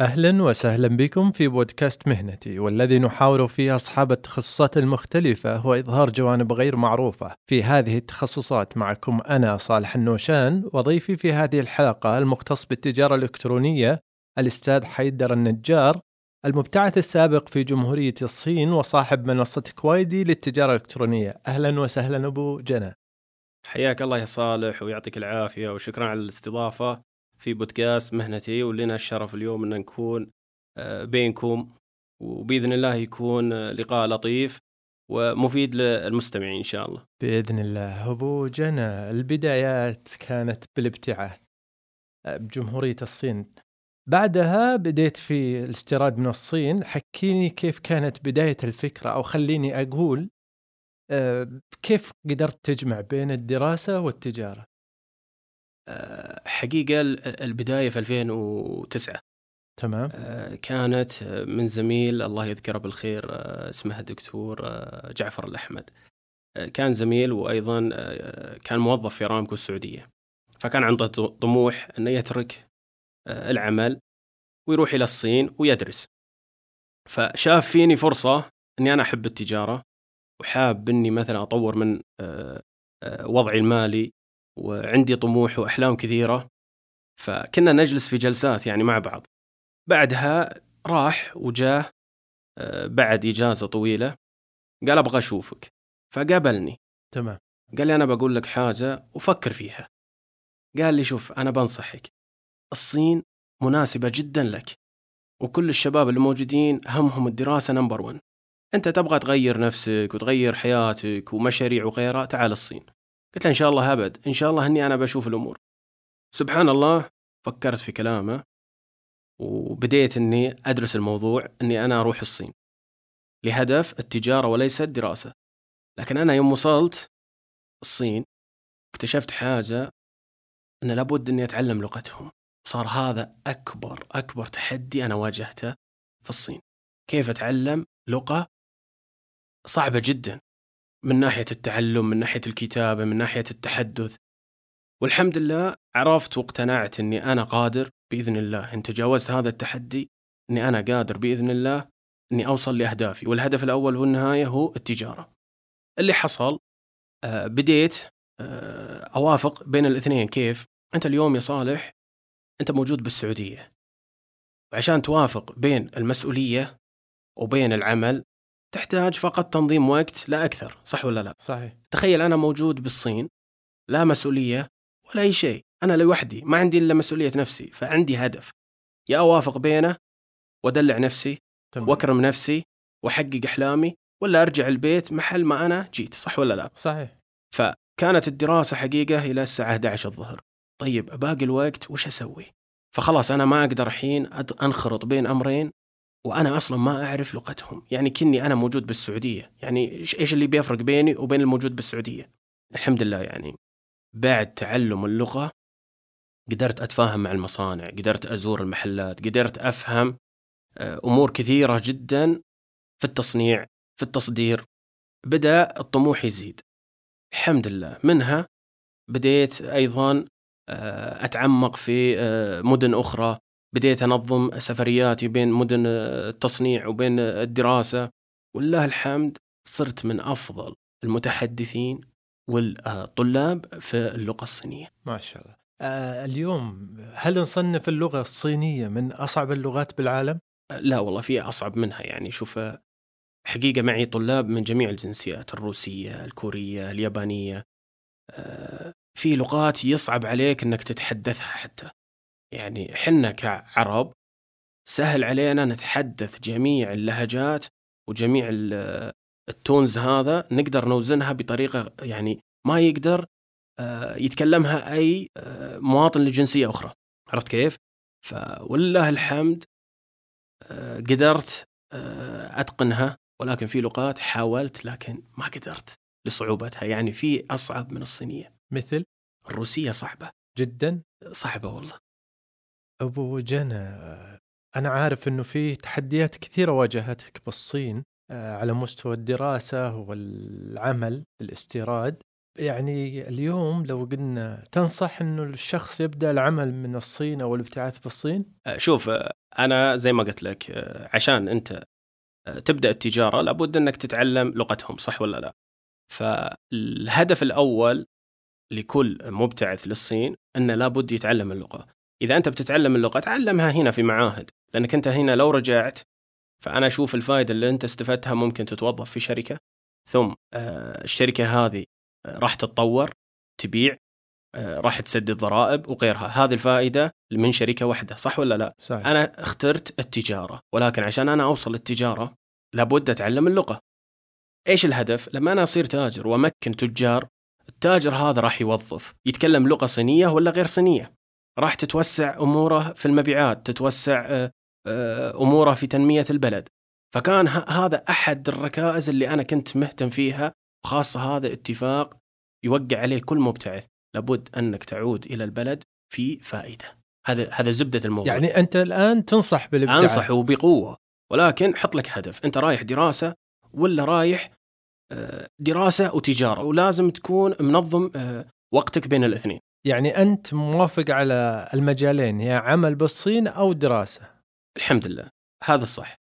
أهلا وسهلا بكم في بودكاست مهنتي والذي نحاور فيه أصحاب التخصصات المختلفة وإظهار جوانب غير معروفة. في هذه التخصصات معكم أنا صالح النوشان وضيفي في هذه الحلقة المختص بالتجارة الإلكترونية الأستاذ حيدر النجار المبتعث السابق في جمهورية الصين وصاحب منصة كوايدي للتجارة الإلكترونية. أهلا وسهلا أبو جنى. حياك الله يا صالح ويعطيك العافية وشكرا على الاستضافة. في بودكاست مهنتي ولنا الشرف اليوم أن نكون آه، بينكم وبإذن الله يكون آه، لقاء لطيف ومفيد للمستمعين إن شاء الله. بإذن الله. أبو جنى البدايات كانت بالابتعاث آه، بجمهورية الصين. بعدها بديت في الاستيراد من الصين. حكيني كيف كانت بداية الفكرة أو خليني أقول كيف قدرت تجمع بين الدراسة والتجارة؟ حقيقة البداية في 2009 تمام. كانت من زميل الله يذكره بالخير اسمه الدكتور جعفر الأحمد. كان زميل وأيضا كان موظف في رامكو السعودية. فكان عنده طموح أنه يترك العمل ويروح إلى الصين ويدرس. فشاف فيني فرصة أني أنا أحب التجارة وحاب أني مثلا أطور من وضعي المالي. وعندي طموح وأحلام كثيرة فكنا نجلس في جلسات يعني مع بعض. بعدها راح وجاه آه، بعد إجازة طويلة قال أبغى أشوفك. فقابلني. تمام. قال لي أنا بقول لك حاجة وفكر فيها. قال لي شوف أنا بنصحك. الصين مناسبة جدا لك وكل الشباب اللي موجودين همهم الدراسة نمبر ون أنت تبغى تغير نفسك وتغير حياتك ومشاريع وغيرها تعال الصين. قلت له إن شاء الله أبد إن شاء الله أني أنا بشوف الأمور. سبحان الله فكرت في كلامه وبديت أني أدرس الموضوع أني أنا أروح الصين. لهدف التجارة وليس الدراسة. لكن أنا يوم وصلت الصين اكتشفت حاجة أن لابد أني أتعلم لغتهم. صار هذا أكبر أكبر تحدي أنا واجهته في الصين. كيف أتعلم لغة صعبة جدا. من ناحية التعلم من ناحية الكتابة من ناحية التحدث. والحمد لله عرفت واقتنعت أني أنا قادر بإذن الله. إن تجاوزت هذا التحدي أني أنا قادر بإذن الله أني أوصل لأهدافي. والهدف الأول والنهاية هو التجارة. اللي حصل آه بديت آه أوافق بين الاثنين. كيف؟ أنت اليوم يا صالح أنت موجود بالسعودية. وعشان توافق بين المسؤولية وبين العمل تحتاج فقط تنظيم وقت لا أكثر صح ولا لا؟ صحيح تخيل أنا موجود بالصين لا مسؤولية ولا أي شيء أنا لوحدي ما عندي إلا مسؤولية نفسي فعندي هدف يا أوافق بينه وأدلع نفسي تمام. وأكرم نفسي وأحقق أحلامي ولا أرجع البيت محل ما أنا جيت صح ولا لا؟ صحيح فكانت الدراسة حقيقة إلى الساعة 11 الظهر طيب باقي الوقت وش أسوي؟ فخلاص أنا ما أقدر الحين أنخرط بين أمرين وأنا أصلا ما أعرف لغتهم. يعني كني أنا موجود بالسعودية. يعني إيش اللي بيفرق بيني وبين الموجود بالسعودية؟ الحمد لله يعني بعد تعلم اللغة قدرت أتفاهم مع المصانع قدرت أزور المحلات قدرت أفهم آه، أمور كثيرة جدا في التصنيع في التصدير. بدأ الطموح يزيد. الحمد لله. منها بديت أيضا آه، أتعمق في آه، مدن أخرى. بديت أنظم سفرياتي بين مدن التصنيع وبين الدراسة ولله الحمد صرت من أفضل المتحدثين والطلاب في اللغة الصينية. ما شاء الله. آه اليوم هل نصنف اللغة الصينية من أصعب اللغات بالعالم؟ لا والله في أصعب منها يعني شوف حقيقة معي طلاب من جميع الجنسيات الروسية، الكورية، اليابانية. آه في لغات يصعب عليك إنك تتحدثها حتى. يعني حنا كعرب سهل علينا نتحدث جميع اللهجات وجميع التونز هذا نقدر نوزنها بطريقة يعني ما يقدر آه، يتكلمها أي آه، مواطن لجنسية أخرى عرفت كيف؟ فولله الحمد آه، قدرت أتقنها ولكن في لغات حاولت لكن ما قدرت لصعوبتها يعني في أصعب من الصينية مثل؟ الروسية صعبة جدا؟ صعبة والله أبو جنى أنا عارف إنه في تحديات كثيرة واجهتك بالصين آه، على مستوى الدراسة والعمل الاستيراد يعني اليوم لو قلنا تنصح إنه الشخص يبدأ العمل من الصين أو الابتعاث بالصين؟ آه، شوف آه، أنا زي ما قلت لك عشان أنت تبدأ التجارة لابد إنك تتعلم لغتهم صح ولا لا؟ فالهدف الأول لكل مبتعث للصين إنه لابد يتعلم اللغة. إذا أنت بتتعلم اللغة تعلمها هنا في معاهد، لأنك أنت هنا لو رجعت فأنا أشوف الفائدة اللي أنت استفدتها ممكن تتوظف في شركة ثم الشركة هذه راح تتطور تبيع آه، راح تسدد ضرائب وغيرها. هذه الفائدة من شركة واحدة صح ولا لا؟ صحيح. أنا اخترت التجارة ولكن عشان أنا أوصل للتجارة لابد أتعلم اللغة. إيش الهدف؟ لما أنا أصير تاجر وأمكن تجار التاجر هذا راح يوظف. يتكلم لغة صينية ولا غير صينية؟ راح تتوسع أموره في المبيعات تتوسع آه، آه، أموره في تنمية البلد. فكان هذا أحد الركائز اللي أنا كنت مهتم فيها وخاصة هذا اتفاق يوقع عليه كل مبتعث لابد أنك تعود إلى البلد في فائدة. هذا هذا زبدة الموضوع. يعني أنت الآن تنصح بالابتعاث أنصح وبقوة ولكن حط لك هدف. أنت رايح دراسة ولا رايح آه، دراسة وتجارة ولازم تكون منظم وقتك بين الاثنين. يعني أنت موافق على المجالين يا عمل بالصين أو دراسة؟ الحمد لله هذا الصح.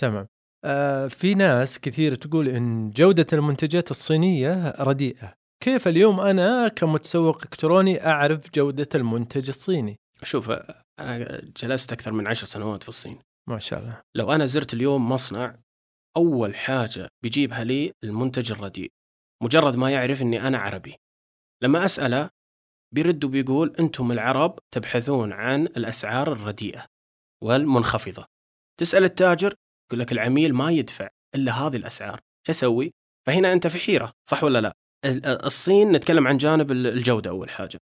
تمام. آه، في ناس كثير تقول إن جودة المنتجات الصينية رديئة. كيف اليوم أنا كمتسوق إلكتروني أعرف جودة المنتج الصيني؟ شوف أنا جلست أكثر من عشر سنوات في الصين. ما شاء الله. لو أنا زرت اليوم مصنع أول حاجة بيجيبها لي المنتج الرديء. مجرد ما يعرف إني أنا عربي. لما أسأله بيرد وبيقول أنتم العرب تبحثون عن الأسعار الرديئة والمنخفضة. تسأل التاجر يقول لك العميل ما يدفع إلا هذه الأسعار. شو أسوي؟ فهنا أنت في حيرة صح ولا لا؟ الصين نتكلم عن جانب الجودة أول حاجة.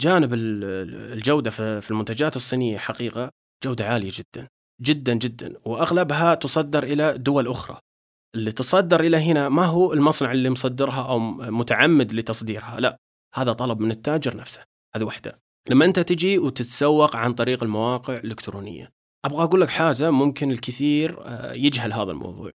جانب الجودة في المنتجات الصينية حقيقة جودة عالية جدا جدا جدا. وأغلبها تصدر إلى دول أخرى. اللي تصدر إلى هنا ما هو المصنع اللي مصدرها أو متعمد لتصديرها لا. هذا طلب من التاجر نفسه هذه واحدة لما أنت تجي وتتسوق عن طريق المواقع الإلكترونية أبغى أقول لك حاجة ممكن الكثير آه، يجهل هذا الموضوع.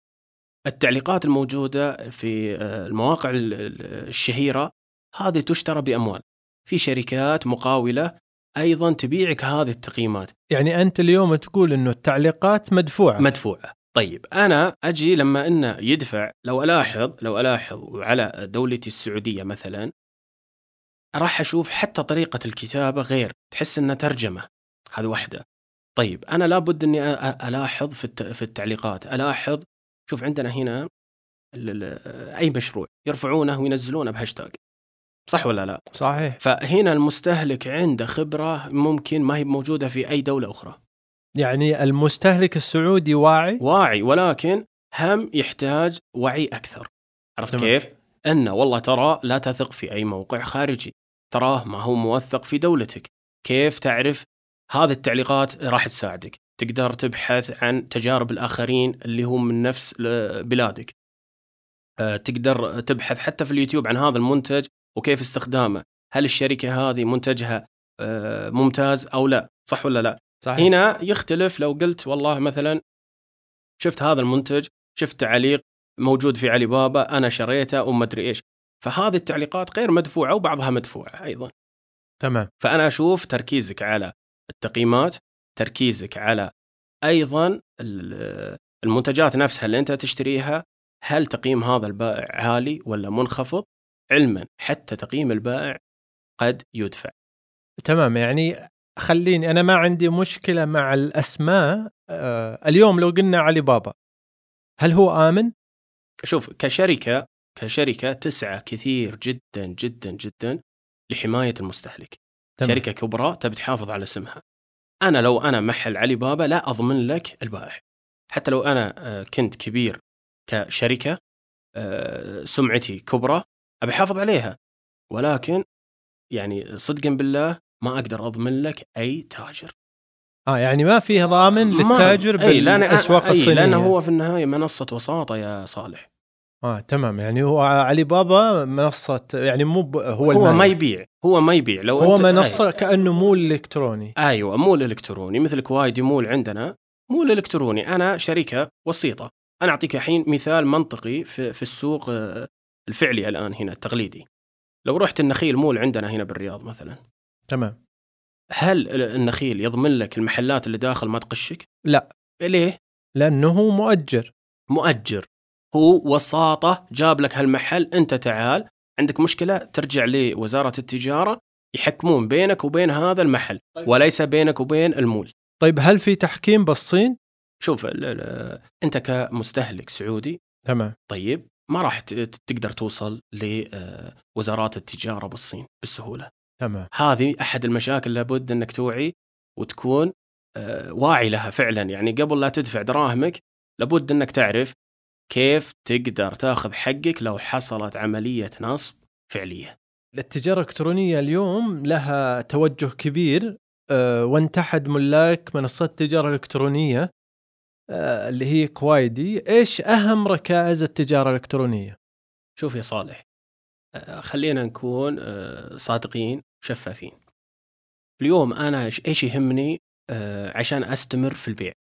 التعليقات الموجودة في آه، المواقع الشهيرة هذه تشترى بأموال. في شركات مقاولة أيضا تبيعك هذه التقييمات. يعني أنت اليوم تقول إنه التعليقات مدفوعة. مدفوعة. طيب أنا أجي لما إنه يدفع لو ألاحظ لو ألاحظ على دولتي السعودية مثلا راح أشوف حتى طريقة الكتابة غير تحس إنها ترجمة هذه واحدة طيب أنا لابد إني ألاحظ في في التعليقات ألاحظ شوف عندنا هنا أي مشروع يرفعونه وينزلونه بهاشتاج صح ولا لا؟ صحيح فهنا المستهلك عنده خبرة ممكن ما هي موجودة في أي دولة أخرى يعني المستهلك السعودي واعي؟ واعي ولكن هم يحتاج وعي أكثر عرفت تمام. كيف؟ إنه والله ترى لا تثق في أي موقع خارجي تراه ما هو موثق في دولتك. كيف تعرف؟ هذه التعليقات راح تساعدك. تقدر تبحث عن تجارب الآخرين اللي هم من نفس بلادك. آه، تقدر تبحث حتى في اليوتيوب عن هذا المنتج وكيف استخدامه. هل الشركة هذه منتجها آه، ممتاز أو لا؟ صح ولا لا؟ صحيح. هنا يختلف لو قلت والله مثلا شفت هذا المنتج شفت تعليق موجود في علي بابا أنا شريته وما أدري إيش. فهذه التعليقات غير مدفوعة وبعضها مدفوعة أيضا. تمام. فأنا أشوف تركيزك على التقييمات تركيزك على أيضا المنتجات نفسها اللي أنت تشتريها هل تقييم هذا البائع عالي ولا منخفض؟ علما حتى تقييم البائع قد يدفع. تمام يعني خليني أنا ما عندي مشكلة مع الأسماء آه اليوم لو قلنا علي بابا هل هو آمن؟ شوف كشركة كشركة تسعى كثير جدا جدا جدا لحماية المستهلك. تمام. شركة كبرى تبي تحافظ على اسمها أنا لو أنا محل علي بابا لا أضمن لك البائع حتى لو أنا آه، كنت كبير كشركة آه، سمعتي كبرى أبي أحافظ عليها. ولكن يعني صدقا بالله ما أقدر أضمن لك أي تاجر. آه يعني ما فيه ضامن للتاجر بالأسواق الصينيه لأنه هو في النهاية منصة وساطة يا صالح. آه تمام. يعني هو علي بابا منصة يعني مو هو هو ما يبيع هو ما يبيع. لو هو منصة أي. كأنه مول إلكتروني. أيوه مول إلكتروني مثل كوايدي مول عندنا. مول إلكتروني. أنا شركة وسيطة. أنا أعطيك الحين مثال منطقي في, في السوق آه، الفعلي الآن هنا التقليدي. لو رحت النخيل مول عندنا هنا بالرياض مثلا. تمام. هل ال- النخيل يضمن لك المحلات اللي داخل ما تقشك؟ لا. ليه؟ لأنه مؤجر. مؤجر. هو وساطة جاب لك هالمحل أنت تعال. عندك مشكلة ترجع لوزارة التجارة يحكمون بينك وبين هذا المحل وليس بينك وبين المول. طيب هل في تحكيم بالصين؟ شوف ال ال أنت كمستهلك سعودي تمام. طيب ما راح تقدر توصل لوزارات التجارة بالصين بسهولة. تمام. هذه أحد المشاكل لابد أنك توعي وتكون آه، واعي لها فعلا. يعني قبل لا تدفع دراهمك لابد أنك تعرف كيف تقدر تاخذ حقك لو حصلت عملية نصب فعلية؟ التجارة الإلكترونية اليوم لها توجه كبير آه، وانت أحد ملاك منصات التجارة الإلكترونية آه، اللي هي كوايدي. إيش أهم ركائز التجارة الإلكترونية؟ شوف يا صالح آه، خلينا نكون صادقين وشفافين اليوم أنا إيش- يهمني؟ عشان أستمر في البيع.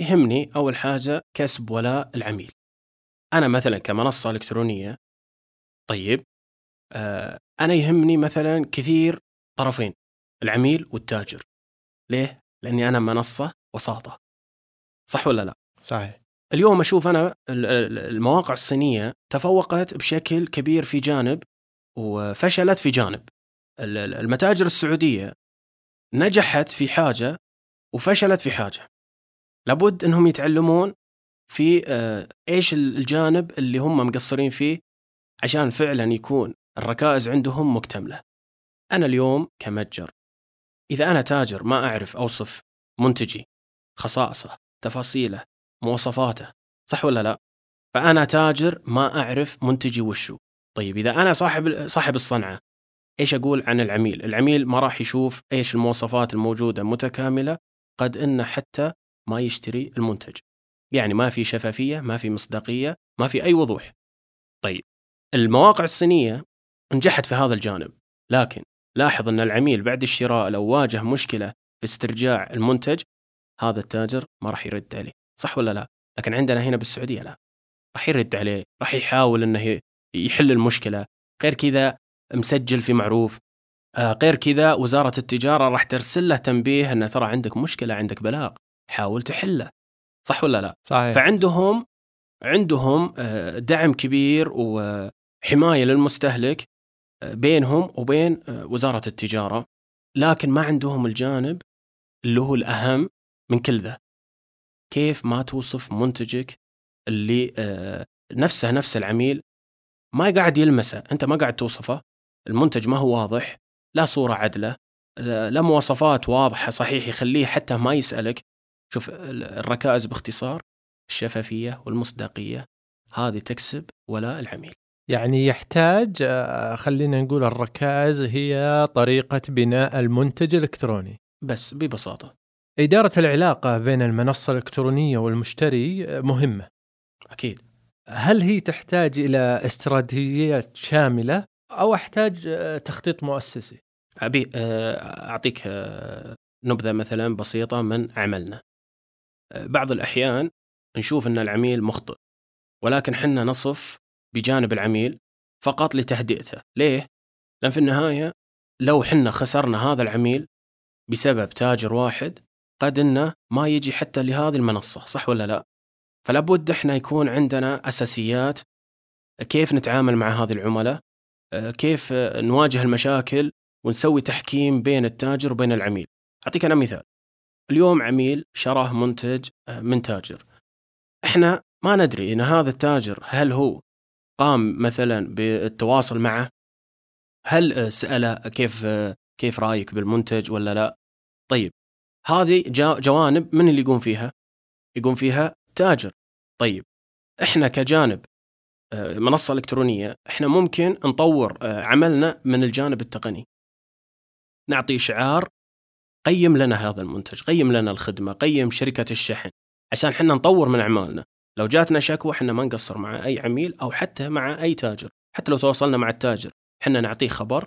يهمني أول حاجة كسب ولاء العميل. أنا مثلا كمنصة إلكترونية طيب آه، أنا يهمني مثلا كثير طرفين العميل والتاجر. ليه؟ لأني أنا منصة وساطة. صح ولا لا؟ صحيح. اليوم أشوف أنا ال- ال- المواقع الصينية تفوقت بشكل كبير في جانب وفشلت في جانب. ال- ال- المتاجر السعودية نجحت في حاجة وفشلت في حاجة. لابد إنهم يتعلمون في آه، إيش ال- الجانب اللي هم مقصرين فيه عشان فعلا يكون الركائز عندهم مكتملة أنا اليوم كمتجر إذا أنا تاجر ما أعرف أوصف منتجي خصائصه تفاصيله مواصفاته صح ولا لا؟ فأنا تاجر ما أعرف منتجي وشو طيب إذا أنا صاحب صاحب الصنعة إيش أقول عن العميل؟ العميل ما راح يشوف إيش المواصفات الموجودة متكاملة قد إنه حتى ما يشتري المنتج يعني ما في شفافية ما في مصداقية ما في أي وضوح. طيب المواقع الصينية نجحت في هذا الجانب لكن لاحظ أن العميل بعد الشراء لو واجه مشكلة في استرجاع المنتج هذا التاجر ما راح يرد عليه صح ولا لا؟ لكن عندنا هنا بالسعودية لا راح يرد عليه راح يحاول إنه يحل المشكلة. غير كذا مسجل في معروف. آه، غير كذا وزارة التجارة راح ترسل له تنبيه ان ترى عندك مشكلة عندك بلاغ حاول تحله. صح ولا لا؟ صحيح. فعندهم عندهم آه، دعم كبير وحماية للمستهلك آه، بينهم وبين آه، وزارة التجارة لكن ما عندهم الجانب اللي هو الأهم من كل ذا. كيف ما توصف منتجك اللي نفسه نفس العميل ما قاعد يلمسه أنت ما قاعد توصفه المنتج ما هو واضح لا صورة عدلة لا مواصفات واضحة صحيح يخليه حتى ما يسألك شوف ال- الركائز باختصار الشفافية والمصداقية هذه تكسب ولاء العميل. يعني يحتاج آه، خلينا نقول الركائز هي طريقة بناء المنتج الإلكتروني. بس ببساطة. إدارة العلاقة بين المنصة الإلكترونية والمشتري آه، مهمة. أكيد. هل هي تحتاج إلى استراتيجيات شاملة أو أحتاج آه، تخطيط مؤسسي؟ أبي أعطيك نبذة مثلا بسيطة من عملنا. بعض الأحيان نشوف أن العميل مخطئ ولكن حنا نصف بجانب العميل فقط لتهدئته ليه؟ لأن في النهاية لو حنا خسرنا هذا العميل بسبب تاجر واحد قد إنه ما يجي حتى لهذه المنصة صح ولا لا؟ فلا بد إحنا يكون عندنا أساسيات كيف نتعامل مع هذه العملاء آه، كيف نواجه المشاكل ونسوي تحكيم بين التاجر وبين العميل أعطيك أنا مثال اليوم عميل شراه منتج آه، من تاجر. إحنا ما ندري إن هذا التاجر هل هو قام مثلا بالتواصل معه؟ هل آه، سأله كيف آه، كيف رأيك بالمنتج ولا لا؟ طيب هذه جوانب من اللي يقوم فيها؟ يقوم فيها تاجر. طيب إحنا كجانب منصة إلكترونية إحنا ممكن نطور عملنا من الجانب التقني. نعطي شعار قيم لنا هذا المنتج قيم لنا الخدمة قيم شركة الشحن. عشان حنا نطور من أعمالنا. لو جاتنا شكوى حنا ما نقصر مع أي عميل أو حتى مع أي تاجر. حتى لو تواصلنا مع التاجر. حنا نعطيه خبر.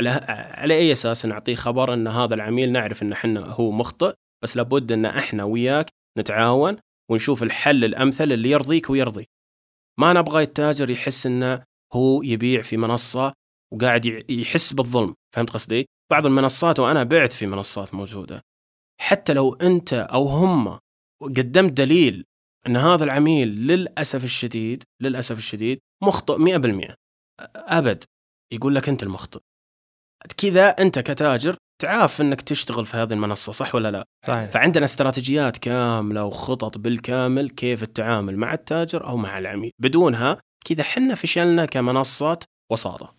على على أي أساس نعطيه خبر أن هذا العميل نعرف أن حنا هو مخطئ بس لابد أن إحنا وياك نتعاون ونشوف الحل الأمثل اللي يرضيك ويرضي. ما نبغى التاجر يحس أنه هو يبيع في منصة وقاعد يحس بالظلم. فهمت قصدي؟ بعض المنصات وأنا بعت في منصات موجودة. حتى لو أنت أو هم قدمت دليل أن هذا العميل للأسف الشديد للأسف الشديد مخطئ 100% أبد. يقول لك أنت المخطئ. كذا أنت كتاجر تعاف أنك تشتغل في هذه المنصة صح ولا لا؟ صحيح. فعندنا استراتيجيات كاملة وخطط بالكامل كيف التعامل مع التاجر أو مع العميل. بدونها كذا حنا فشلنا كمنصه وساطة.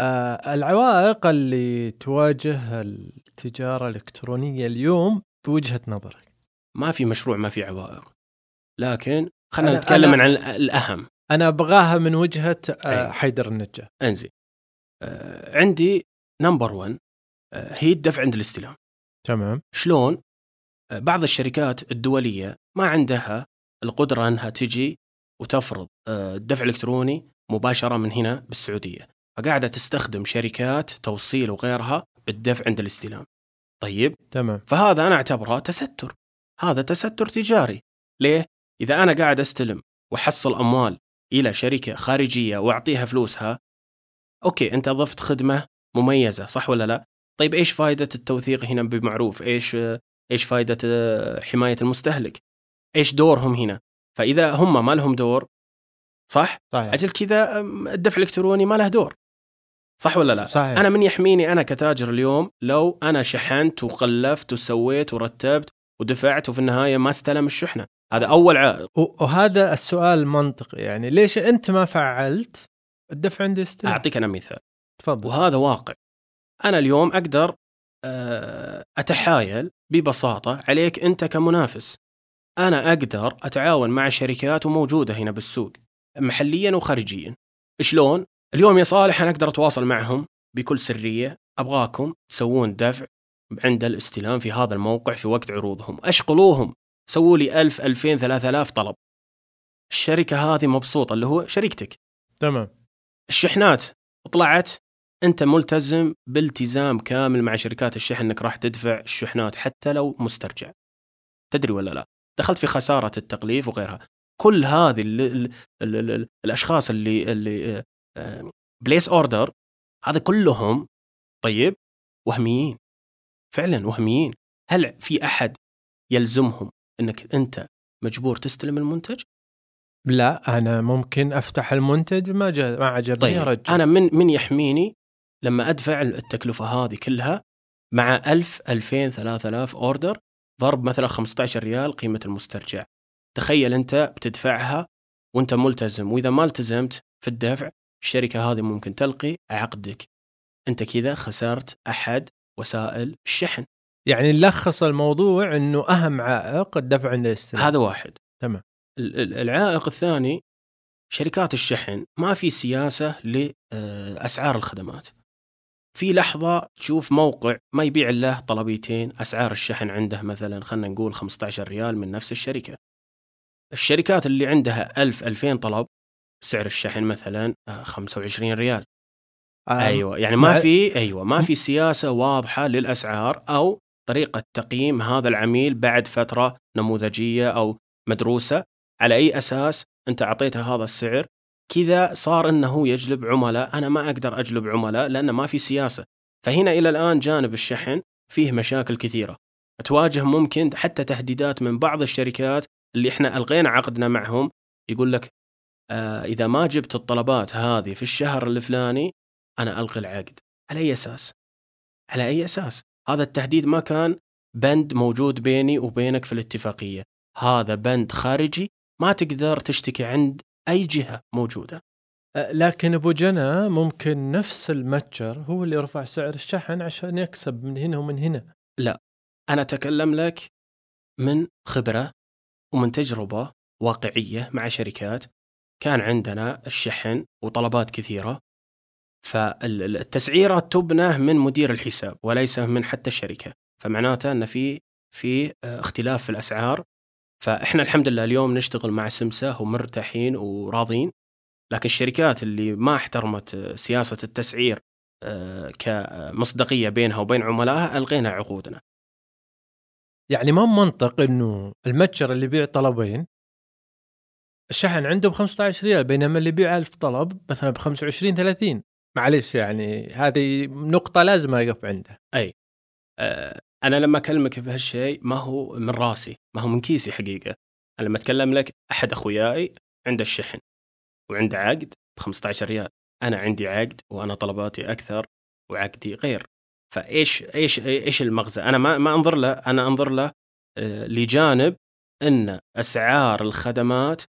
آه العوائق اللي تواجه التجارة الإلكترونية اليوم بوجهة نظرك؟ ما في مشروع ما في عوائق. لكن خلينا نتكلم أنا- عن الأهم. أنا أبغاها من وجهة آه. حيدر النجار إنزين. آه عندي نمبر 1 آه هي الدفع عند الاستلام. تمام. شلون؟ آه بعض الشركات الدولية ما عندها القدرة إنها تجي وتفرض آه الدفع الالكتروني مباشرة من هنا بالسعودية. فقاعدة تستخدم شركات توصيل وغيرها بالدفع عند الاستلام. طيب؟ تمام. فهذا أنا أعتبره تستر. هذا تستر تجاري. ليه؟ إذا أنا قاعد أستلم وأحصل أموال إلى شركة خارجية وأعطيها فلوسها أوكي أنت ضفت خدمة مميزة صح ولا لا؟ طيب إيش فائده التوثيق هنا بمعروف؟ إيش إيش فائده آه، حماية المستهلك؟ إيش دورهم هنا؟ فإذا هم ما لهم دور صح؟ صحيح. أجل كذا الدفع الإلكتروني ما له دور. صح ولا لا؟ صحيح. أنا من يحميني أنا كتاجر اليوم لو أنا شحنت وقلفت وسويت ورتبت ودفعت وفي النهاية ما استلم الشحنة. هذا أول عائق. وهذا السؤال منطقي يعني ليش أنت ما فعلت الدفع عند الاستلام أعطيك أنا مثال. تفضل. وهذا واقع. أنا اليوم أقدر آه، أتحايل ببساطة عليك أنت كمنافس. أنا أقدر أتعاون مع شركات وموجوده هنا بالسوق محليا وخارجيا. شلون؟ اليوم يا صالح أنا أقدر أتواصل معهم بكل سرية. أبغاكم تسوون دفع عند الاستلام في هذا الموقع في وقت عروضهم. اشغلوهم سووا لي 1000 2000 3000 طلب. الشركة هذه مبسوطة اللي هو شركتك تمام. الشحنات. طلعت. أنت ملتزم بالتزام كامل مع شركات الشحن أنك راح تدفع الشحنات حتى لو مسترجع. تدري ولا لا؟ دخلت في خسارة التقليف وغيرها. كل هذه ال ال ال ال الأشخاص اللي اللي place order هذا كلهم طيب وهميين. فعلا وهميين. هل في أحد يلزمهم إنك أنت مجبور تستلم المنتج؟ لا أنا ممكن أفتح المنتج ما جا ما عجبني طيب أرجع. أنا من من يحميني لما أدفع التكلفة هذه كلها مع 1000 2000 3000 order ضرب مثلا 15 ريال قيمة المسترجع. تخيل أنت بتدفعها وأنت ملتزم وإذا ما التزمت في الدفع الشركة هذه ممكن تلقي عقدك. أنت كذا خسرت أحد وسائل الشحن. يعني نلخص الموضوع أنه أهم عائق الدفع عند الاستلام هذا واحد. تمام. ال- ال- العائق الثاني شركات الشحن ما في سياسة لأسعار الخدمات. في لحظة تشوف موقع ما يبيع له طلبيتين أسعار الشحن عنده مثلا خلينا نقول 15 ريال من نفس الشركة. الشركات اللي عندها 1000 2000 طلب سعر الشحن مثلا آه، 25 ريال. آه، أيوه يعني ما في أيوه ما في سياسة واضحة للأسعار أو طريقة تقييم هذا العميل بعد فترة نموذجية أو مدروسة. على أي أساس أنت أعطيته هذا السعر؟ كذا صار إنه يجلب عملاء. أنا ما أقدر أجلب عملاء لأن ما في سياسة. فهنا إلى الآن جانب الشحن فيه مشاكل كثيرة. تواجه ممكن حتى تهديدات من بعض الشركات اللي إحنا ألغينا عقدنا معهم. يقول لك آه إذا ما جبت الطلبات هذه في الشهر الفلاني أنا ألغي العقد. على أي أساس؟ على أي أساس؟ هذا التهديد ما كان بند موجود بيني وبينك في الاتفاقية. هذا بند خارجي ما تقدر تشتكي عند أي جهة موجودة. آه، لكن أبو جنى ممكن نفس المتجر هو اللي رفع سعر الشحن عشان يكسب من هنا ومن هنا. أنا أتكلم لك من خبرة ومن تجربة واقعية مع شركات كان عندنا الشحن وطلبات كثيرة فالتسعيرة تبنى من مدير الحساب وليس من حتى الشركة فمعناته إن في في آه، اختلاف في الأسعار. فإحنا الحمد لله اليوم نشتغل مع سمسة ومرتاحين وراضين لكن الشركات اللي ما احترمت آه، سياسة التسعير آه، كمصداقية بينها وبين عملائها ألغينا عقودنا. يعني ما منطق إنه المتجر اللي يبيع طلبين الشحن عنده ب 15 ريال بينما اللي يبيع 1000 طلب مثلا ب 25 30 معلش يعني هذه نقطة لازم أقف عندها. آه، أنا لما أكلمك بهالشيء ما هو من راسي ما هو من كيسي حقيقة. أنا لما أتكلم لك أحد أخوياي عنده الشحن وعنده عقد ب 15 ريال. أنا عندي عقد وأنا طلباتي أكثر وعقدي غير. فإيش إيش إيش المغزى؟ أنا ما ما أنظر له أنا أنظر له آه، لجانب إن أسعار الخدمات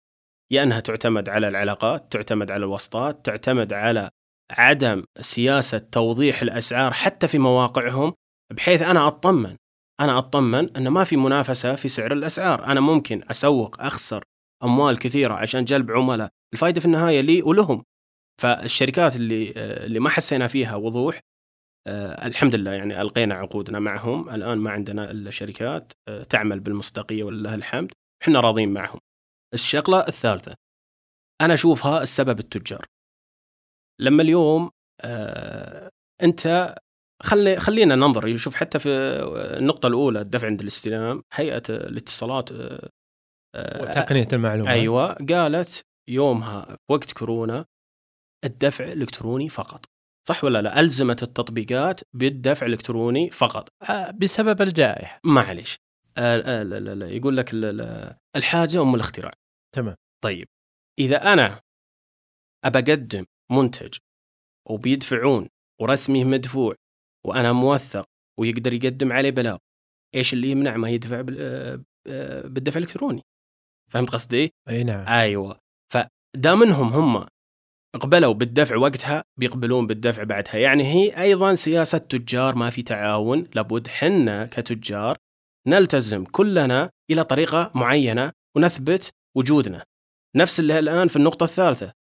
يا أنها تعتمد على العلاقات تعتمد على الوسطات تعتمد على عدم سياسة توضيح الأسعار حتى في مواقعهم بحيث أنا أطمن أنا أطمن أن ما في منافسة في سعر الأسعار. أنا ممكن أسوق أخسر أموال كثيرة عشان جلب عملاء. الفائده في النهاية لي ولهم. فالشركات اللي اللي ما حسينا فيها وضوح آه، الحمد لله يعني ألقينا عقودنا معهم. الآن ما عندنا إلا شركات آه، تعمل بالمصداقية ولله الحمد. إحنا راضين معهم. الشغلة الثالثة. أنا أشوفها السبب التجار. لما اليوم آه، أنت خلي خلينا ننظر يشوف حتى في النقطة الأولى الدفع عند الاستلام هيئة الاتصالات وتقنية المعلومات أيوة قالت يومها وقت كورونا الدفع الإلكتروني فقط. صح ولا لا؟ ألزمت التطبيقات بالدفع الإلكتروني فقط. آه، بسبب الجائحة. آه، لا يقول لك الحاجة أم الاختراع. تمام. طيب إذا أنا أبى أقدم منتج وبيدفعون ورسمه مدفوع وأنا موثق ويقدر يقدم عليه بلاغ إيش اللي يمنع ما يدفع بالدفع الإلكتروني؟ فهمت قصدي؟ أي نعم. أيوه. فدامنهم هم قبلوا بالدفع وقتها بيقبلون بالدفع بعدها. يعني هي أيضا سياسة تجار ما في تعاون. لابد حنا كتجار نلتزم كلنا إلى طريقة معينة ونثبت وجودنا. نفس اللي الان في النقطة الثالثة.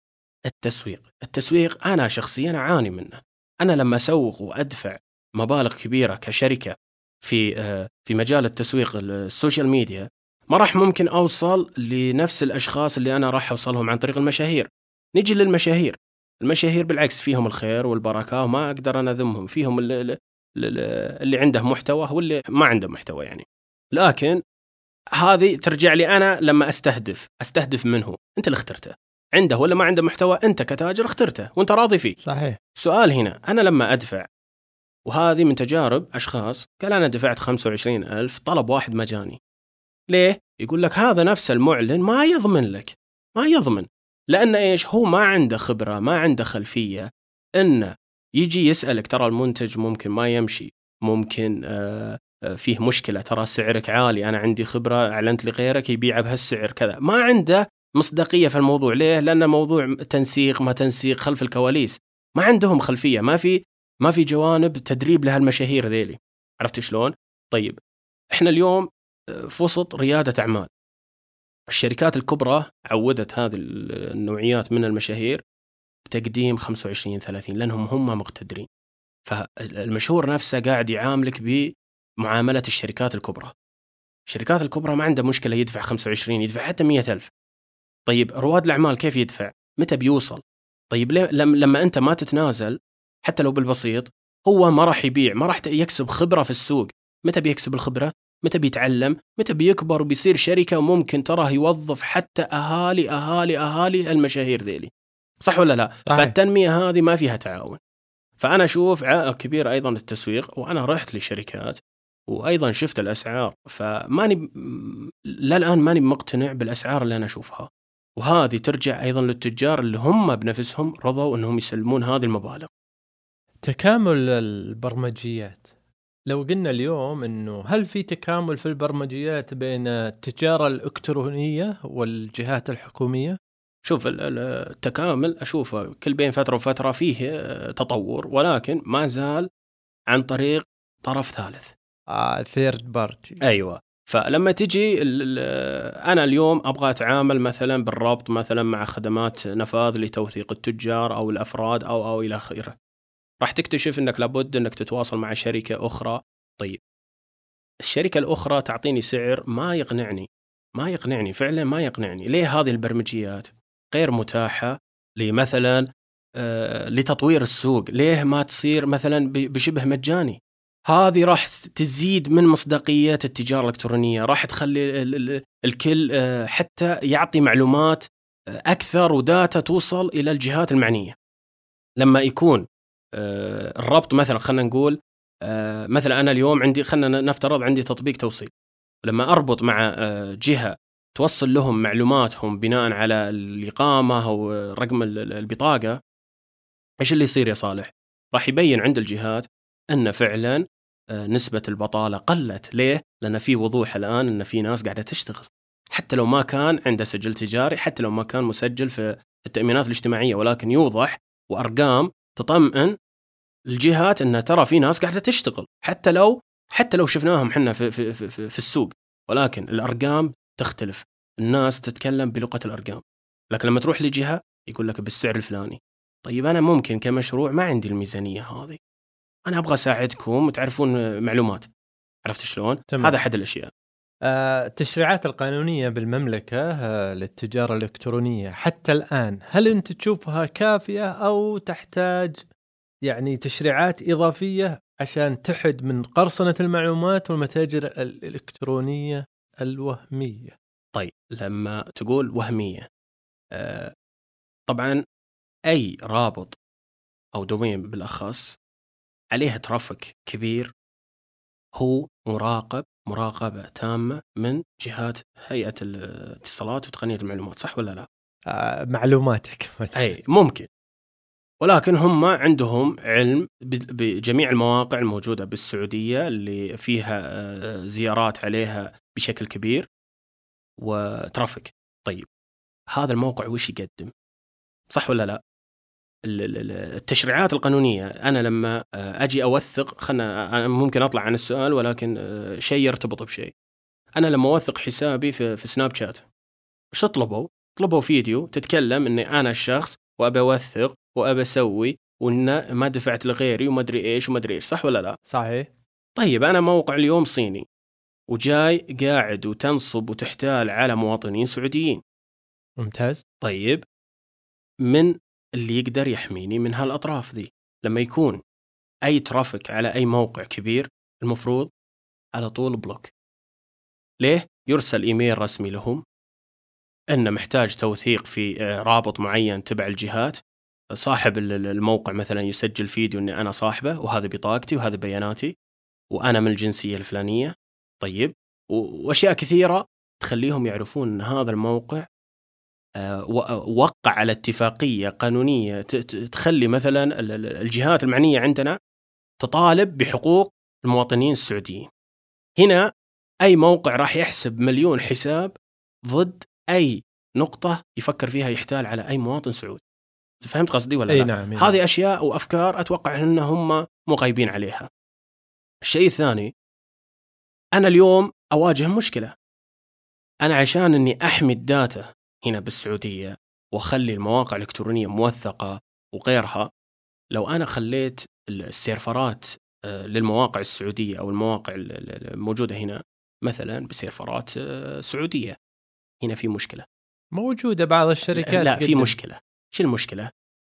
التسويق. التسويق أنا شخصيا أعاني منه. أنا لما أسوق وأدفع مبالغ كبيرة كشركة في آه، في مجال التسويق السوشيال ميديا ما راح ممكن أوصل لنفس الأشخاص اللي أنا راح أوصلهم عن طريق المشاهير. نجي للمشاهير. المشاهير بالعكس فيهم الخير والبركة وما أقدر أنا أذمهم. فيهم اللي, اللي عنده محتوى واللي ما عنده محتوى يعني. لكن هذه ترجع لي أنا لما أستهدف. أستهدف منه أنت اللي اخترته. عنده ولا ما عنده محتوى؟ أنت كتاجر اخترته. وأنت راضي فيه. صحيح. سؤال هنا. أنا لما أدفع وهذه من تجارب أشخاص قال أنا دفعت 25 ألف طلب واحد مجاني. ليه؟ يقول لك هذا نفس المعلن ما يضمن لك. ما يضمن. لأن إيش؟ هو ما عنده خبرة ما عنده خلفية. إنه يجي يسألك ترى المنتج ممكن ما يمشي. ممكن آه، فيه مشكلة. ترى سعرك عالي أنا عندي خبرة أعلنت لغيرك يبيع بهالسعر كذا. ما عنده مصداقية في الموضوع. ليه؟ لأن موضوع تنسيق ما تنسيق خلف الكواليس. ما عندهم خلفية. ما في ما في جوانب تدريب لهالمشاهير ذيلي. عرفت شلون؟ طيب إحنا اليوم آه، في وسط ريادة أعمال. الشركات الكبرى عودت هذه النوعيات من المشاهير بتقديم 25 30 لأنهم هم مقتدرين. فالمشهور نفسه قاعد يعاملك بمعامله الشركات الكبرى. الشركات الكبرى ما عنده مشكلة يدفع 25 يدفع حتى 100 ألف. طيب رواد الأعمال كيف يدفع؟ متى بيوصل؟ طيب لما أنت ما تتنازل حتى لو بالبسيط هو ما راح يبيع ما راح يكسب خبرة في السوق. متى بيكسب الخبرة؟ متى بيتعلم؟ متى بيكبر وبيصير شركة ممكن تراه يوظف حتى أهالي أهالي أهالي المشاهير ذيلي. صح ولا لا؟ صحيح. فالتنمية هذه ما فيها تعاون. فأنا أشوف عائق كبير أيضا التسويق وأنا رحت لشركات وأيضا شفت الأسعار فماني للآن ماني مقتنع بالأسعار اللي أنا أشوفها وهذه ترجع أيضا للتجار اللي هم بنفسهم رضوا إنهم يسلمون هذه المبالغ تكامل البرمجيات لو قلنا اليوم إنه هل في تكامل في البرمجيات بين التجارة الإلكترونية والجهات الحكومية؟ شوف التكامل أشوفه كل بين فترة وفترة فيه تطور ولكن ما زال عن طريق طرف ثالث. آه third party. أيوه. فلما تجي أنا اليوم أبغى أتعامل مثلا بالربط مثلا مع خدمات نفاذ لتوثيق التجار أو الأفراد أو أو إلى آخره. راح تكتشف إنك لابد إنك تتواصل مع شركة أخرى. طيب. الشركة الأخرى تعطيني سعر ما يقنعني. ما يقنعني فعلا ما يقنعني. ليه هذه البرمجيات غير متاحة لمثلا آه لتطوير السوق؟ ليه ما تصير مثلا بشبه مجاني؟ هذه راح تزيد من مصداقية التجارة الإلكترونية راح تخلي الكل آه، حتى يعطي معلومات آه، أكثر وداتا توصل إلى الجهات المعنية لما يكون آه، الربط مثلا خلينا نقول مثلا أنا اليوم عندي خلينا نفترض عندي تطبيق توصيل لما أربط مع جهة توصل لهم معلوماتهم بناء على الإقامة أو رقم البطاقة إيش اللي يصير يا صالح؟ راح يبين عند الجهات أن فعلا نسبة البطالة قلت، ليه؟ لأن في وضوح الآن أن في ناس قاعدة تشتغل. حتى لو ما كان عنده سجل تجاري، حتى لو ما كان مسجل في التأمينات الاجتماعية ولكن يوضح وأرقام تطمئن الجهات أن ترى في ناس قاعدة تشتغل. حتى لو حتى لو شفناهم إحنا في, في, في, في, السوق ولكن الأرقام تختلف. الناس تتكلم بلغة الأرقام. لكن لما تروح لجهة يقول لك بالسعر الفلاني. طيب أنا ممكن كمشروع ما عندي الميزانية هذه. أنا أبغى أساعدكم وتعرفون معلومات عرفت شلون؟ تمام. هذا أحد الأشياء آه، التشريعات القانونية بالمملكة آه، للتجارة الإلكترونية حتى الآن هل أنت تشوفها كافية أو تحتاج يعني تشريعات إضافية عشان تحد من قرصنة المعلومات والمتاجر الإلكترونية الوهمية طيب لما تقول وهمية آه، طبعا أي رابط أو دومين بالأخص عليها ترافيك كبير هو مراقب مراقبة تامة من جهات هيئة الاتصالات وتقنية المعلومات صح ولا لا؟ آه معلوماتك مثلا. أي ممكن ولكن هم عندهم علم بجميع المواقع الموجودة بالسعودية اللي فيها آه، زيارات عليها بشكل كبير وترافيك طيب هذا الموقع وش يقدم صح ولا لا التشريعات القانونية. أنا لما آه، أجي أوثق خلنا أنا ممكن أطلع عن السؤال ولكن آه، شيء يرتبط بشيء. أنا لما أوثق حسابي في, في سناب شات إيش طلبوا؟ طلبوا فيديو تتكلم إني أنا الشخص وابى أوثق وابى أسوي وإن ما دفعت لغيري وما أدري إيش وما أدري إيش صح ولا لا؟ صحيح. طيب أنا موقع اليوم صيني وجاي قاعد وتنصب وتحتال على مواطنين سعوديين. ممتاز. طيب من اللي يقدر يحميني من هالأطراف ذي. لما يكون أي ترافيك على أي موقع كبير المفروض على طول بلوك. ليه؟ يرسل إيميل رسمي لهم. انه محتاج توثيق في آه، رابط معين تبع الجهات. صاحب الموقع مثلا يسجل فيديو إني أنا صاحبه وهذه بطاقتي وهذه بياناتي وأنا من الجنسية الفلانية. طيب. وأشياء كثيرة تخليهم يعرفون إن هذا الموقع وقع على اتفاقية قانونية تخلي مثلا الجهات المعنية عندنا تطالب بحقوق المواطنين السعوديين. هنا أي موقع راح يحسب مليون حساب ضد أي نقطة يفكر فيها يحتال على أي مواطن سعودي. فهمت قصدي ولا أي لا؟ نعم هذه أشياء وأفكار أتوقع إن هم مو غايبين عليها. الشيء الثاني أنا اليوم أواجه مشكلة. أنا عشان إني أحمي الداتا هنا بالسعودية وأخلي المواقع الإلكترونية موثقة وغيرها. لو أنا خليت السيرفرات آه، للمواقع السعودية أو المواقع الموجودة هنا مثلا بسيرفرات آه، سعودية هنا في مشكلة. موجودة بعض الشركات لا في مشكلة. شو المشكلة؟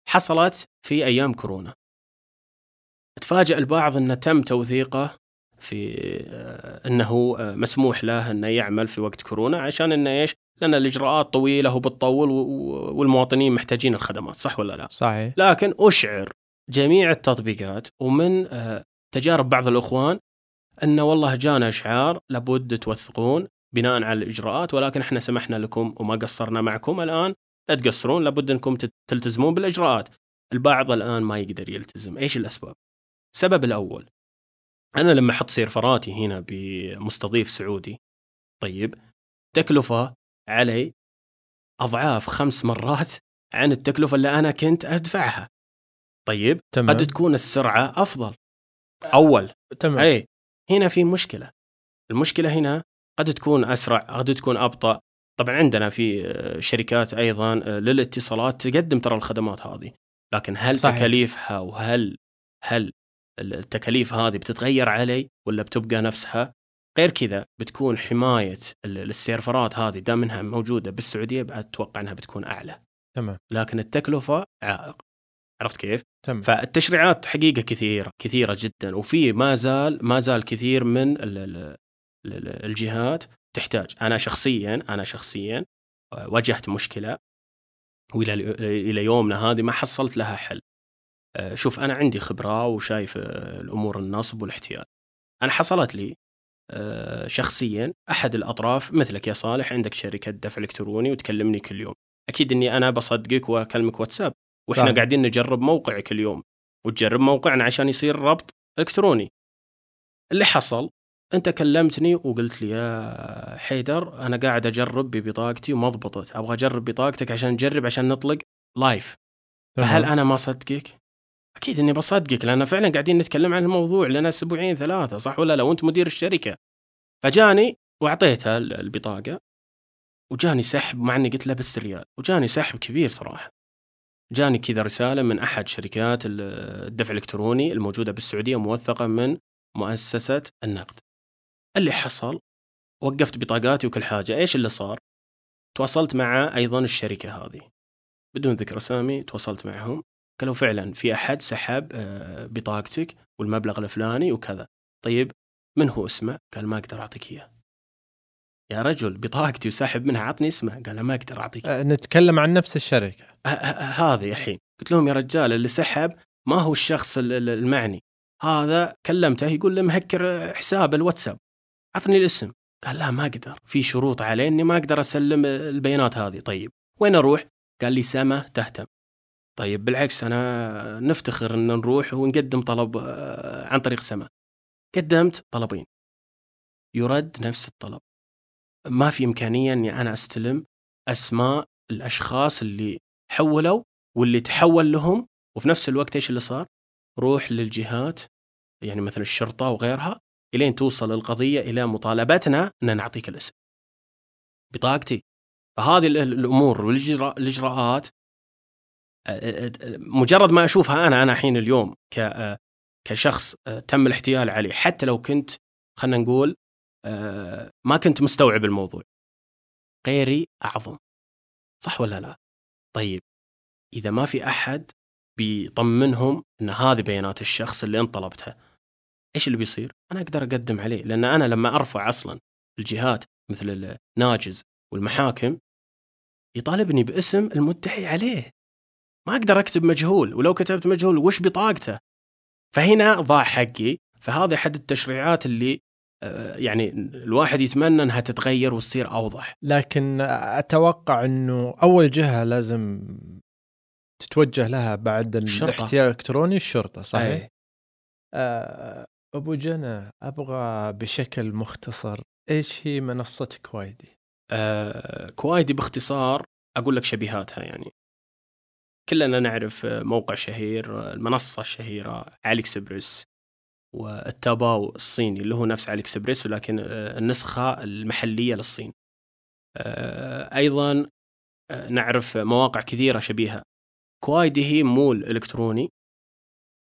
حصلت في أيام كورونا. تفاجأ البعض أن تم توثيقه في آه، أنه مسموح له أنه يعمل في وقت كورونا عشان أنه إيش؟ لأن الإجراءات طويلة وبتطول والمواطنين محتاجين الخدمات صح ولا لا؟ صحيح لكن أشعر جميع التطبيقات ومن آه، تجارب بعض الإخوان انه والله جانا إشعار لابد توثقون بناء على الإجراءات ولكن إحنا سمحنا لكم وما قصرنا معكم الآن لا تقصرون لابد أنكم تلتزمون بالإجراءات. البعض الآن ما يقدر يلتزم، إيش الأسباب؟ السبب الأول أنا لما أحط سيرفراتي هنا بمستضيف سعودي طيب تكلفة علي أضعاف خمس مرات عن التكلفة اللي أنا كنت أدفعها. طيب تمام. قد تكون السرعة أفضل. أول. تمام. اي هنا في مشكلة. المشكلة هنا قد تكون أسرع قد تكون أبطأ. طبعا عندنا في آه، شركات أيضا آه، للاتصالات تقدم ترى الخدمات هذه. لكن هل صحيح. تكاليفها وهل هل التكاليف هذه بتتغير علي ولا بتبقى نفسها؟ غير كذا بتكون حماية السيرفرات هذه دام إنها موجودة بالسعودية بعد أتوقع إنها بتكون أعلى. تمام. لكن التكلفة عائق. عرفت كيف؟ تمام. فالتشريعات حقيقة كثيرة كثيرة جدا وفي ما زال ما زال كثير من الجهات تحتاج. أنا شخصيا أنا شخصيا واجهت مشكلة وإلى إلى يومنا هذه ما حصلت لها حل. آه، شوف أنا عندي خبرة وشايف آه، الأمور النصب والاحتيال أنا حصلت لي آه، شخصيا أحد الأطراف مثلك يا صالح عندك شركة دفع إلكتروني وتكلمني كل يوم. أكيد إني أنا بصدقك وأكلمك واتساب. وإحنا طبعاً. قاعدين نجرب موقعك اليوم وتجرب موقعنا عشان يصير ربط إلكتروني. اللي حصل أنت كلمتني وقلت لي يا حيدر أنا قاعد أجرب ببطاقتي وما ضبطت. أبغى أجرب بطاقتك عشان نجرب عشان نطلق لايف فهل أنا ما صدقك؟ أكيد إني بصدقك لأن فعلا قاعدين نتكلم عن الموضوع لنا أسبوعين ثلاثة صح ولا لا؟ وأنت مدير الشركة. فجاني واعطيته ال- البطاقة وجاني سحب مع إني قلت له بس ريال وجاني سحب كبير صراحة. جاني كذا رسالة من أحد شركات ال- الدفع الإلكتروني الموجودة بالسعودية موثقة من مؤسسة النقد. اللي حصل وقفت بطاقاتي وكل حاجة. إيش اللي صار؟ تواصلت مع أيضا الشركة هذه. بدون ذكر اسامي تواصلت معهم. قالوا فعلا في أحد سحب آه، بطاقتك والمبلغ الفلاني وكذا. طيب من هو اسمه؟ قال ما أقدر أعطيك إياه. يا رجل بطاقتي وسحب منها عطني اسمه. قال ما أقدر أعطيك. آه، نتكلم عن نفس الشركة. ه- ه- هذه الحين. قلت لهم يا رجال اللي سحب ما هو الشخص ال- ال- المعني. هذا كلمته يقول لي مهكر حساب الواتساب. عطني الاسم. قال لا ما أقدر. في شروط علي إني ما أقدر أسلم البيانات هذه. طيب وين أروح؟ قال لي سما تهتم. طيب بالعكس أنا نفتخر إن نروح ونقدم طلب آه، عن طريق سما قدمت طلبين يرد نفس الطلب ما في إمكانية إني أنا أستلم أسماء الأشخاص اللي حولوا واللي تحول لهم وفي نفس الوقت إيش اللي صار؟ روح للجهات يعني مثلا الشرطة وغيرها إلين توصل القضية إلى مطالبتنا إن نعطيك الاسم. بطاقتي. فهذه ال- ال- مجرد ما أشوفها أنا أنا الحين اليوم كشخص تم الاحتيال عليه حتى لو كنت خلينا نقول ما كنت مستوعب الموضوع. غيري أعظم. صح ولا لا؟ طيب إذا ما في أحد بيطمنهم إن هذه بيانات الشخص اللي أنت طلبتها إيش اللي بيصير؟ أنا أقدر أقدم عليه لأن أنا لما أرفع أصلا الجهات مثل الناجز والمحاكم يطالبني باسم المدعي عليه ما أقدر أكتب مجهول ولو كتبت مجهول وش بطاقته فهنا ضاع حقي فهذه أحد التشريعات اللي آه، يعني الواحد يتمنى أنها تتغير وتصير أوضح لكن أتوقع إنه أول جهة لازم تتوجه لها بعد. الاحتيال الإلكتروني الشرطة صحيح؟ أي. آه، أبو جنى أبغى بشكل مختصر إيش هي منصة كوايدي؟ آه، كوايدي باختصار أقول لك شبيهاتها يعني كلنا نعرف موقع شهير المنصة الشهيرة علي اكسبريس والتاوباو الصيني اللي هو نفس علي اكسبريس ولكن آه، النسخة المحلية للصين. آه، أيضا آه، نعرف مواقع كثيرة شبيهة. كوايدي هي مول إلكتروني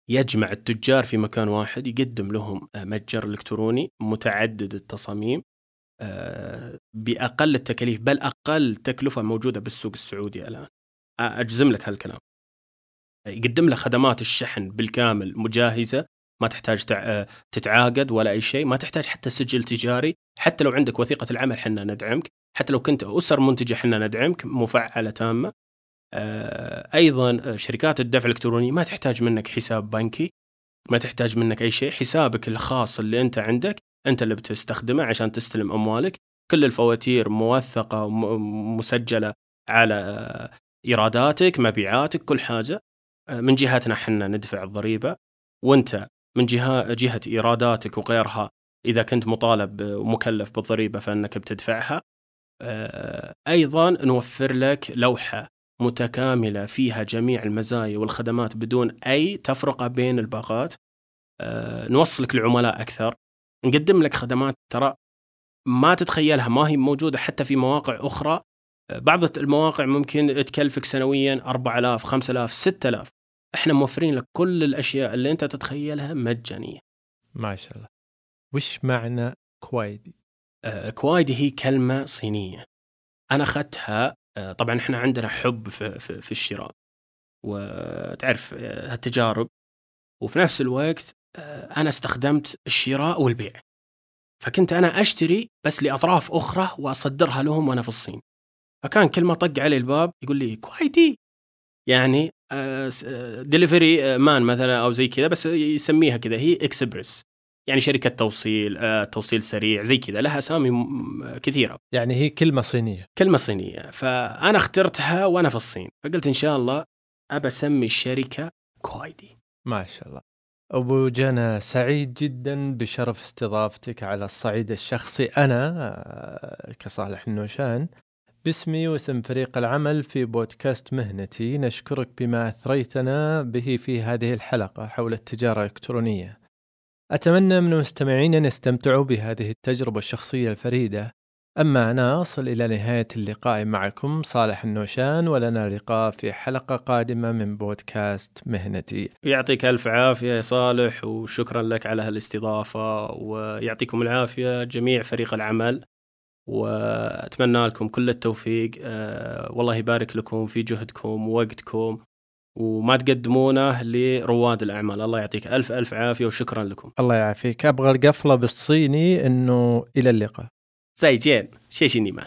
يجمع التجار في مكان واحد يقدم لهم متجر إلكتروني متعدد التصاميم بأقل التكاليف بل أقل تكلفة موجودة بالسوق السعودي الآن. آه، أجزم لك هالكلام. يقدم له خدمات الشحن بالكامل مجهزه ما تحتاج تع- تتعاقد ولا أي شيء ما تحتاج حتى سجل تجاري حتى لو عندك وثيقة العمل حنا ندعمك حتى لو كنت أسر منتجة حنا ندعمك مفعلة تامة. آه، أيضا شركات الدفع الإلكتروني ما تحتاج منك حساب بنكي ما تحتاج منك أي شيء حسابك الخاص اللي أنت عندك أنت اللي بتستخدمه عشان تستلم أموالك. كل الفواتير موثقة ومسجله على إيراداتك مبيعاتك كل حاجة. آه، من جهتنا حنا ندفع الضريبة. وأنت من جهة جهة إيراداتك وغيرها إذا كنت مطالب ومكلف بالضريبة فإنك بتدفعها. آه، أيضا نوفر لك لوحة متكاملة فيها جميع المزايا والخدمات بدون أي تفرقة بين الباقات. آه، نوصلك العملاء أكثر. نقدم لك خدمات ترى ما تتخيلها ما هي موجودة حتى في مواقع أخرى بعض المواقع ممكن تكلفك سنويا 4000 5000 6000 إحنا موفرين لك كل الأشياء اللي أنت تتخيلها مجانيه ما شاء الله. وش معنى كوايدي؟ آه، كوايدي هي كلمة صينية. أنا أخذتها آه، طبعا إحنا عندنا حب في, في, في الشراء. وتعرف آه، التجارب وفي نفس الوقت آه، أنا استخدمت الشراء والبيع. فكنت أنا أشتري بس لأطراف أخرى وأصدرها لهم وأنا في الصين. فكان كل ما طق علي الباب يقول لي كوايدي يعني delivery man مثلا أو زي كذا بس يسميها كذا هي اكسبرس يعني شركة توصيل آه، توصيل سريع زي كذا لها أسامي كثيرة. يعني هي كلمة صينية. كلمة صينية. فأنا اخترتها وأنا في الصين. فقلت إن شاء الله أبى أسمي الشركة كوايدي ما شاء الله. أبو جنى سعيد جدا بشرف استضافتك على الصعيد الشخصي. أنا آه، كصالح النوشان باسمي واسم فريق العمل في بودكاست مهنتي. نشكرك بما أثريتنا به في هذه الحلقة حول التجارة الإلكترونية. أتمنى من المستمعين أن يستمتعوا بهذه التجربة الشخصية الفريدة. أما أنا أصل إلى نهاية اللقاء معكم صالح النوشان ولنا لقاء في حلقة قادمة من بودكاست مهنتي. يعطيك ألف عافية يا صالح وشكرا لك على هالاستضافة ويعطيكم العافية جميع فريق العمل. وأتمنى لكم كل التوفيق. آه، والله يبارك لكم في جهدكم ووقتكم. وما تقدمونه لرواد الأعمال. الله يعطيك ألف ألف عافية وشكرا لكم. الله يعافيك. أبغى القفلة بالصيني إنه إلى اللقاء. زي جين. شيشينيما